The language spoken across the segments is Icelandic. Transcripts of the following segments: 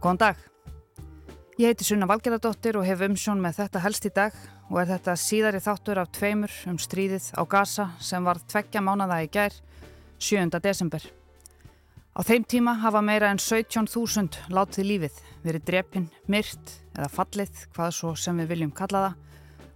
Góðan dag. Ég heiti Sunna Valgerðardóttir og hef umsjón með þetta helst í dag og er þetta síðari þáttur af tveimur um stríðið á Gaza sem var tveggja mánada í gær 7. desember. Á þeim tíma hafa meira en 17.000 látið lífið, verið drepinn, myrt eða fallið, hvað svo sem við viljum kalla það,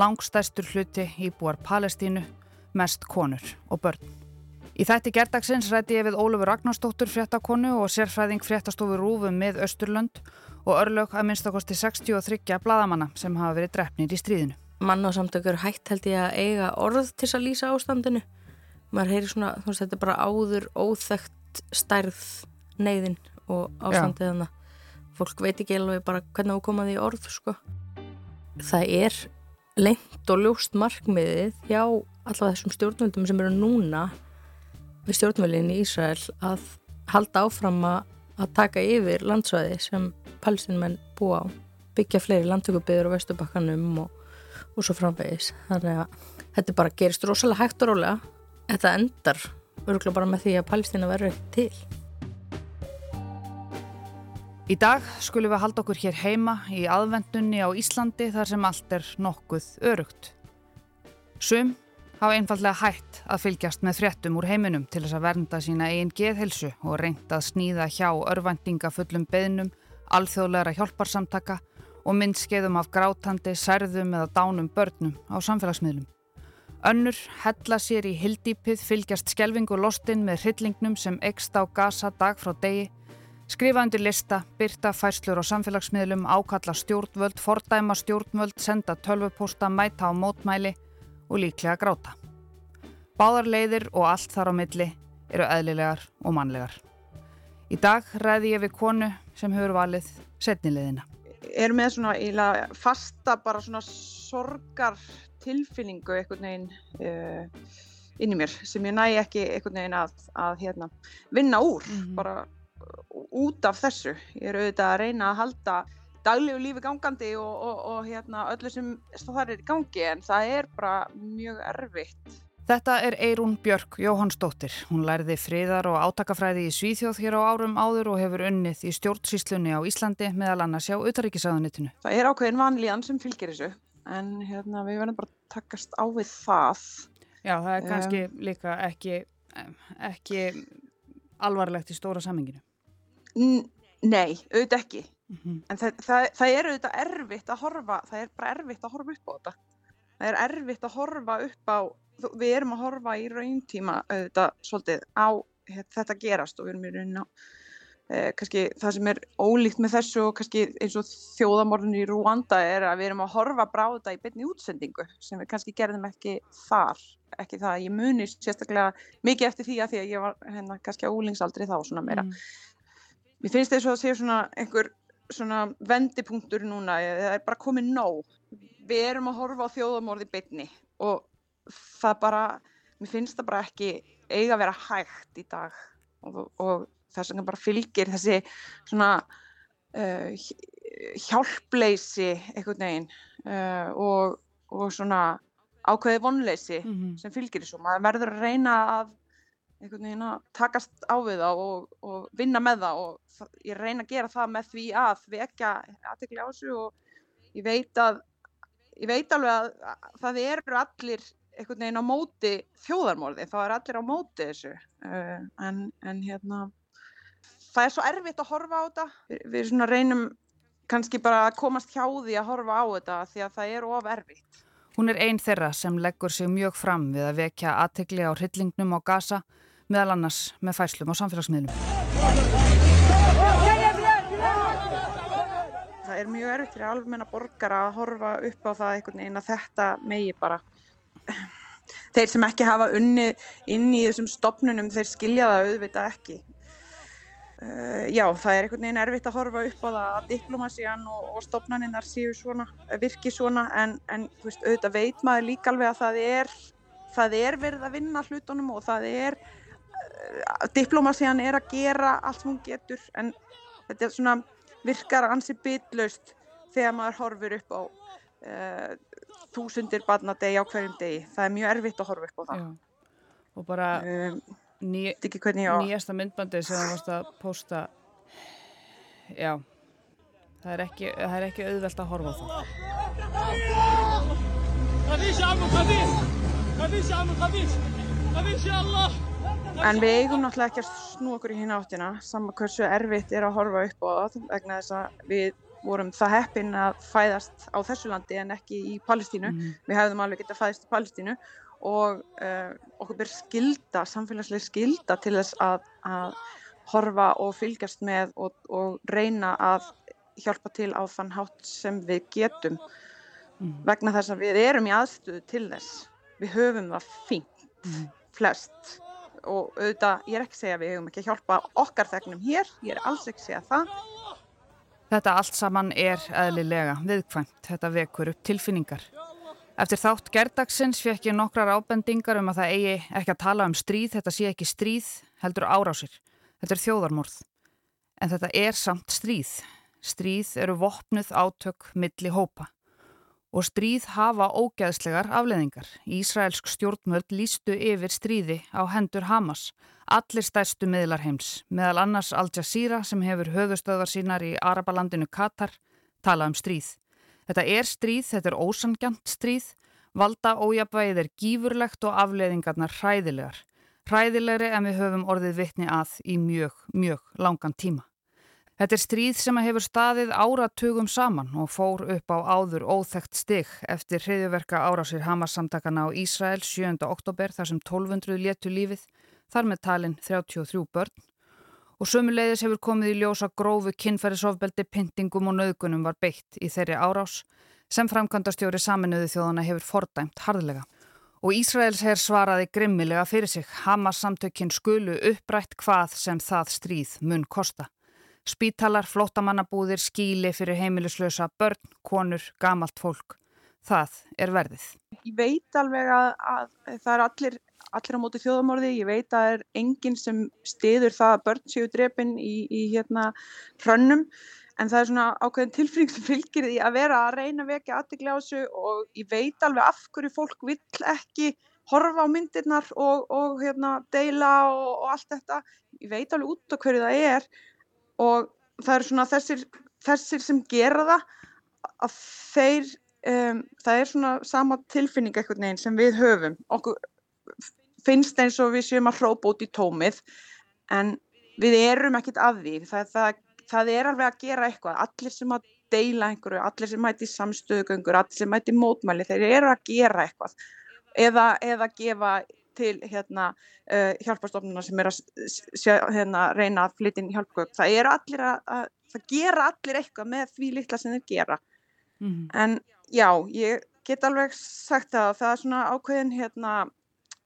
langstæstur hluti íbúar Palestínu, mest konur og börn. Í þætti gerdagsins rætti ég við Ólufur Ragnarstóttur fréttakonu og sérfræðing fréttastofu Rúfum með Östurlönd og örlög að minnstakosti 63 bladamanna sem hafa verið drefnir í stríðinu. Mann og samtökur hægt held ég að eiga orð til að lýsa ástandinu. Maður heyri svona, þú veist, þetta er bara áður óþægt stærð neyðin og ástandið að fólk veit ekki alveg bara hvernig þú komaði í orð, sko. Það er lengt og ljóst markmiðið hjá alltaf þessum stjórnvöldum sem eru núna við stjórnvölinn í Ísrael að halda áfram að taka yfir landsvæði sem palestinmenn búa á, byggja fleiri landtökubiður á Vestubakkanum og, og svo framvegis. Þannig að þetta bara gerist rosalega hægt og rólega. Þetta endar öruglega bara með því að Palestína verður til. Í dag skulum við halda okkur hér heima í aðvendunni á Íslandi þar sem allt er nokkuð örugt. Sum hafa einfallega hætt að fylgjast með fréttum úr heiminum til þess að vernda sína eigin geðhilsu og reynda að sníða hjá örvæntinga fullum beðnum, alþjóðlegra hjálparsamtaka og myndskeiðum af grátandi, særðum eða dánum börnum á samfélagsmiðlum. Önnur hella sér í hildýpið fylgjast skjelvingu lostinn með hryllingnum sem ekst á gasa dag frá degi, skrifa undir lista, byrta fæslur á samfélagsmiðlum, ákalla stjórnvöld, fordæma stjórnvöld, senda tölvupósta, mæta á mótmæli og líklega gráta. Báðar leiðir og allt þar á milli eru eðlilegar og mannlegar. Í dag ræði ég við konu sem hefur valið setnileðina. Er með svona íla fasta bara svona sorgar tilfinningu einhvern veginn uh, inn í mér sem ég næ ekki einhvern veginn að, að hérna, vinna úr mm -hmm. bara út af þessu. Ég er auðvitað að reyna að halda daglegu lífi gangandi og, og, og hérna, öllu sem það er í gangi en það er bara mjög erfitt. Þetta er Eirún Björk Jóhannsdóttir. Hún lærði friðar og átakafræði í Svíþjóð hér á árum áður og hefur unnið í stjórnsýslunni á Íslandi meðal annars hjá utaríkisaðunitinu. Það er ákveðin vanlíðan sem fylgir þessu en hérna, við verðum bara að takast á við það. Já, það er kannski um, líka ekki, ekki alvarlegt í stóra saminginu. Nei, auðvitað ekki. Mm -hmm. En það, það, það er auðvitað erfitt að horfa, það er bara erfitt að horfa upp á þetta. Það er erfitt að horfa upp á, við erum að horfa í rauntíma auðvitað svolítið á þetta gerast og við erum í raunin á eh, kannski það sem er ólíkt með þessu og kannski eins og þjóðamorðin í Rwanda er að við erum að horfa bráða í beinni útsendingu sem við kannski gerðum ekki þar, ekki það. Ég muni sérstaklega mikið eftir því að því að ég var hérna kannski á úlingsaldri þá svona meira. Mm. Mér finnst þess að það sé svona einhver svona vendipunktur núna, það er bara komið nóg. Við erum að horfa á þjóðamorði bytni og það bara, mér finnst það bara ekki eiga að vera hægt í dag og, og þess vegna bara fylgir þessi svona uh, hjálpleysi einhvern veginn uh, og, og svona ákveði vonleysi mm -hmm. sem fylgir þessu. Maður verður að reyna að einhvern veginn að takast á við það og, og vinna með það og það, ég reyna að gera það með því að vekja aðtekli á þessu og ég veit að ég veit alveg að, að það eru allir einhvern veginn á móti þjóðarmorði, þá er allir á móti þessu. Uh, en, en hérna það er svo erfitt að horfa á þetta. Við, við svona reynum kannski bara að komast hjá því að horfa á þetta því að það er of erfitt. Hún er einn þeirra sem leggur sig mjög fram við að vekja aðtegli á hryllingnum á gasa meðal annars með fæslum á samfélagsmiðlum. Það er mjög erfitt fyrir almenna borgara að horfa upp á það einhvern veginn að þetta megi bara þeir sem ekki hafa unni inn í þessum stopnunum þeir skilja það auðvitað ekki Uh, já, það er einhvern veginn erfitt að horfa upp á það að diplomasían og, og stopnaninnar séu svona, virki svona en, en veist, auðvitað veit maður líka alveg að það er, það er verið að vinna hlutunum og það er uh, diplomasían er að gera allt sem hún getur en þetta er svona virkar ansi bitlaust þegar maður horfir upp á uh, þúsundir barnadegi á hverjum degi það er mjög erfitt að horfa upp á það já. og bara um, Ný, nýjasta myndbandi sem það varst að posta já, Það er ekki, það er ekki auðvelt að horfa á það. En við eigum náttúrulega ekki að snú okkur í hérna áttina, saman hversu erfitt er að horfa upp á það vegna þess að við vorum það heppin að fæðast á þessu landi en ekki í Palestínu. Mm. Við hefðum alveg getað fæðist í Palestínu og uh, okkur ber skilda, samfélagslega skilda til þess að, að horfa og fylgjast með og, og reyna að hjálpa til á þann hátt sem við getum mm. vegna þess að við erum í aðstöðu til þess. Við höfum það fínt, mm. flest og auðvitað, ég er ekki að segja að við höfum ekki að hjálpa okkar þegnum hér, ég er alls ekki að segja það. Þetta allt saman er eðlilega viðkvæmt, þetta vekur upp tilfinningar. Eftir þátt gerdagsins fekk ég nokkrar ábendingar um að það eigi ekki að tala um stríð, þetta sé ekki stríð, heldur árásir. Þetta er þjóðarmorð. En þetta er samt stríð. Stríð eru vopnuð átök milli hópa. Og stríð hafa ógeðslegar afleðingar. Ísraelsk stjórnmöld lístu yfir stríði á hendur Hamas. Allir stærstu miðlar heims, meðal annars Al Jazeera sem hefur höfustöðar sínar í Arabalandinu Katar, tala um stríð. Þetta er stríð, þetta er ósangjant stríð, valda ójapvæðið er gífurlegt og afleðingarnar hræðilegar. Hræðilegri en við höfum orðið vittni að í mjög, mjög langan tíma. Þetta er stríð sem hefur staðið áratugum saman og fór upp á áður óþægt stig eftir hriðjuverka árásir Hamas-samtakana á Ísrael 7. oktober þar sem 1200 léttu lífið, þar með talin 33 börn og sömuleiðis hefur komið í ljósa grófu kinnferðisofbeldi, pyntingum og nöðgunum var beitt í þeirri árás sem framkvæmdastjóri saminuðu þjóðana hefur fordæmt harðlega. Og Ísraels herr svaraði grimmilega fyrir sig. Hamas samtökinn skulu upprætt hvað sem það stríð mun kosta. Spítalar, flótamannabúðir, skíli fyrir heimilislösa, börn, konur, gamalt fólk. Það er verðið. Ég veit alveg að, að það er allir allir á móti þjóðamorði, ég veit að það er enginn sem stiður það að börn séu drefin í, í hérna hrönnum en það er svona ákveðin tilfinning sem fylgir því að vera að reyna vekja aðtegla á þessu og ég veit alveg af hverju fólk vill ekki horfa á myndirnar og, og hérna deila og, og allt þetta ég veit alveg út á hverju það er og það er svona þessir, þessir sem gera það að þeir um, það er svona sama tilfinning eitthvað neginn sem við höfum. Okkur finnst eins og við séum að hrópa út í tómið en við erum ekkit að því. Það, það, það er alveg að gera eitthvað. Allir sem að deila einhverju, allir sem mæti samstöðugöngur, allir sem mæti mótmæli þeir eru að gera eitthvað. Eða, eða gefa til hérna, uh, hjálpastofnuna sem er að hérna, reyna að flytja inn hjálpgögg það að, að það gera allir eitthvað með því litla sem þeir gera mm -hmm. en já, ég get alveg sagt það það er svona ákveðin hérna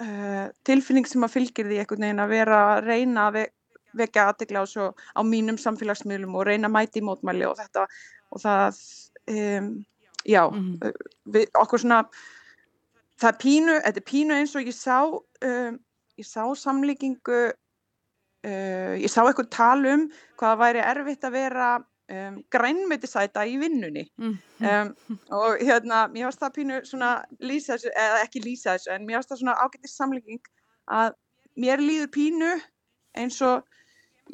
uh, tilfinning sem að fylgir því einhvern veginn að vera að reyna að vekja aðtegla á, á mínum samfélagsmiðlum og reyna að mæti í mótmæli og þetta og það um, já, mm -hmm. við, okkur svona það er pínu, þetta er pínu eins og ég sá um, ég sá samlíkingu uh, ég sá eitthvað talum hvaða væri erfitt að vera um, grænmyndisæta í vinnunni mm. um, og hérna mér finnst það pínu svona lýsa þessu eða ekki lýsa þessu en mér finnst það svona ágættið samlíking að mér líður pínu eins og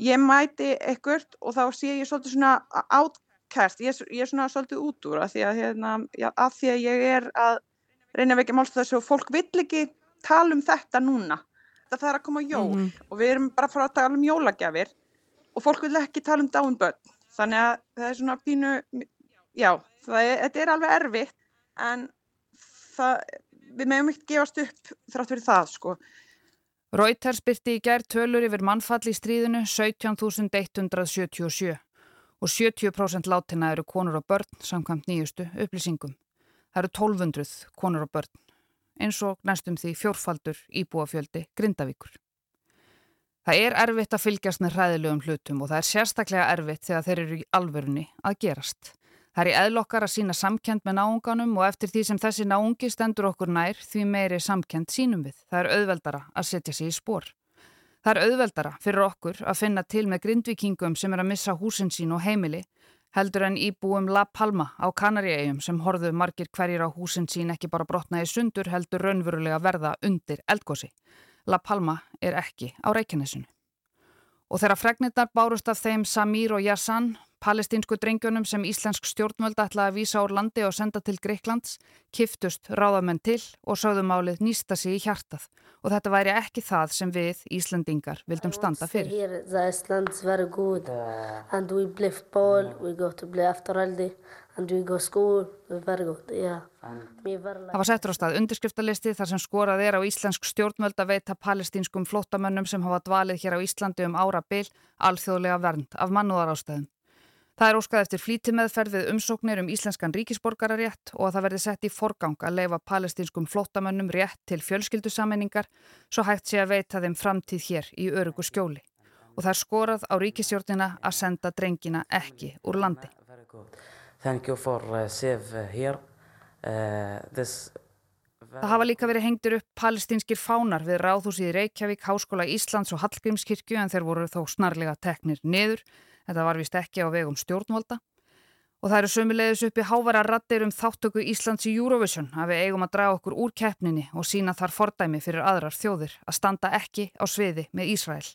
ég mæti ekkert og þá sé ég svolítið svona átkært, ég, ég er svona svolítið út úr að því að, hérna, að því að ég er að reyna að vekja málst þessu og fólk vill ekki tala um þetta núna það er að koma jól mm. og við erum bara að fara að tala um jólagjafir og fólk vil ekki tala um dáin börn þannig að það er svona pínu já, er, þetta er alveg erfitt en það, við meðum ekkert gefast upp þrátt fyrir það sko Reuters byrti í gerð tölur yfir mannfall í stríðinu 17.177 og 70% látina eru konur og börn samkvæmt nýjustu upplýsingum. Það eru 1200 konur og börn eins og næstum því fjórfaldur íbúafjöldi Grindavíkur. Það er erfitt að fylgjast með hræðilegum hlutum og það er sérstaklega erfitt þegar þeir eru í alvörunni að gerast. Það er í eðlokkar að sína samkend með náunganum og eftir því sem þessi náungi stendur okkur nær því meiri samkend sínum við. Það er auðveldara að setja sig í spór. Það er auðveldara fyrir okkur að finna til með grindvikingum sem er að missa húsin sín og heimili heldur en íbúum La Palma á Kanaríegjum sem horðu margir hverjir á húsin sín ekki bara brotnaði sundur heldur raunverulega verða undir eldgósi. La Palma er ekki á Reykjanesinu. Og þegar fregnirnar bárust af þeim Samir og Yassan, palestínsku drengjónum sem íslensk stjórnvöld ætla að vísa úr landi og senda til Greiklands kiftust ráðamenn til og sögðumálið nýsta sig í hjartað og þetta væri ekki það sem við, Íslandingar, vildum standa fyrir. Það var settur á stað undirskriftalisti þar sem skorað er á íslensk stjórnvöld að veita palestínskum flótamönnum sem hafa dvalið hér á Íslandi um ára byl alþjóðlega vernd af mannúðarástæðum. Það er óskað eftir flítimeðferð við umsóknir um íslenskan ríkisborgararétt og að það verði sett í forgang að leifa palestínskum flótamönnum rétt til fjölskyldusammenningar svo hægt sé að veita þeim framtíð hér í örugu skjóli. Og það er skorað á ríkisjórnina að senda drengina ekki úr landi. Það hafa líka verið hengtur upp palestínskir fánar við ráðhúsið Reykjavík, Háskóla Íslands og Hallgrímskirkju en þeir voru þó snarlega teknir niður. Þetta var vist ekki á vegum stjórnvalda. Og það eru sömulegðis uppi hávara rattir um þáttöku Íslands í Eurovision að við eigum að draga okkur úr keppninni og sína þar fordæmi fyrir aðrar þjóðir að standa ekki á sviði með Ísrael.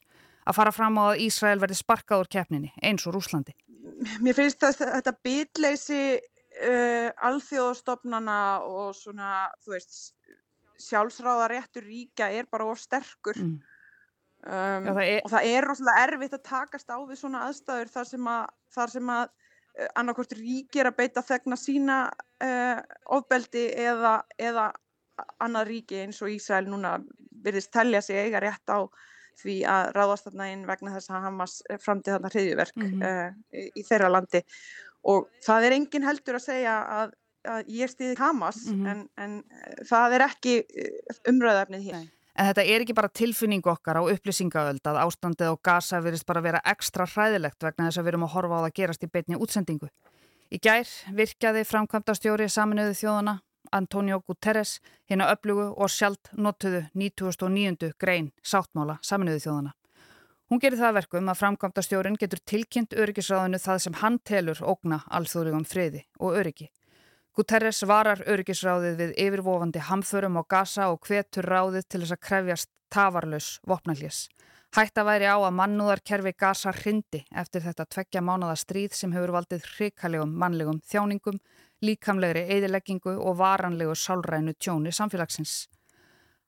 Að fara fram á að Ísrael verði sparkað úr keppninni eins og Rúslandi. Mér finnst þetta bitleysi uh, alþjóðstofnana og svona, þú veist, sjálfsráðaréttur ríkja er bara of sterkur. Mm. Um, Já, það er... og það er rosalega erfitt að takast á við svona aðstæður þar sem að, þar sem að uh, annarkort ríkir að beita þegna sína uh, ofbeldi eða, eða annað ríki eins og Ísrael núna virðist telja sig eiga rétt á því að ráðast þarna inn vegna þess að Hamas framtíð þarna hriðjuverk mm -hmm. uh, í, í þeirra landi og það er engin heldur að segja að, að ég stýði Hamas mm -hmm. en, en það er ekki umröðafnið hér. Nei. En þetta er ekki bara tilfinning okkar á upplýsingaöld að ástandið á Gaza virðist bara vera ekstra hræðilegt vegna þess að við erum að horfa á það að gerast í beitni útsendingu. Í gær virkjaði framkvæmda stjóri saminuðu þjóðana Antonio Guterres hérna öflugu og sjálft notuðu 1909. grein sáttmála saminuðu þjóðana. Hún gerir það verkum að framkvæmda stjórin getur tilkynnt öryggisráðinu það sem hann telur ógna alþjóðlegum friði og öryggi. Guterres varar öryggisráðið við yfirvofandi hamförum á Gaza og hvetur ráðið til þess að krefjast tafarlaus vopnallés. Hætta væri á að mannúðarkerfi Gaza hrindi eftir þetta tveggja mánada stríð sem hefur valdið hrikalegum mannlegum þjáningum, líkamlegri eðileggingu og varanlegu sálrænu tjóni samfélagsins.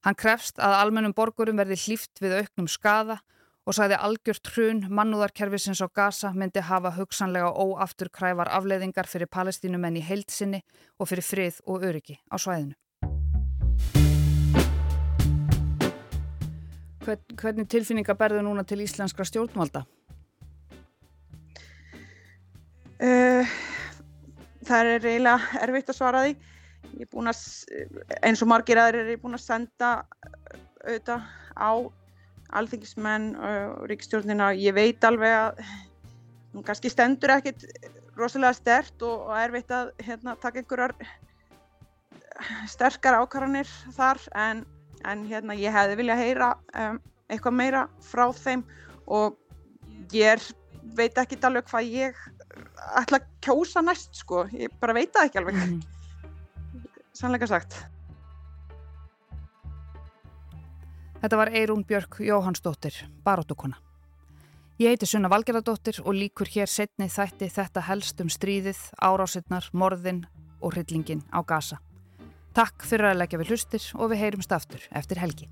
Hann krefst að almennum borgurum verði hlýft við auknum skada og sagði algjört hrun mannúðarkerfisins á Gaza myndi hafa hugsanlega óaftur krævar afleiðingar fyrir palestínumenn í heildsinni og fyrir frið og öryggi á svæðinu. Hvern, hvernig tilfinninga berðu núna til íslenskra stjórnvalda? Uh, það er eiginlega erfitt að svara því. Að, eins og margir aðrir er ég búin að senda auðvitað á alþingismenn og ríkistjórnina ég veit alveg að hún kannski stendur ekkit rosalega stert og, og er veit að hérna, taka einhverjar sterkar ákvarðanir þar en, en hérna, ég hefði viljað heyra um, eitthvað meira frá þeim og ég veit ekki alveg hvað ég ætla að kjósa næst sko, ég bara veit það ekki alveg. Mm. sannleika sagt Þetta var Eirún Björk Jóhannsdóttir, baróttukona. Ég heiti Sunna Valgerðardóttir og líkur hér setni þætti þetta helst um stríðið, árásinnar, morðin og hryllingin á gasa. Takk fyrir að leggja við hlustir og við heyrumst aftur eftir helgi.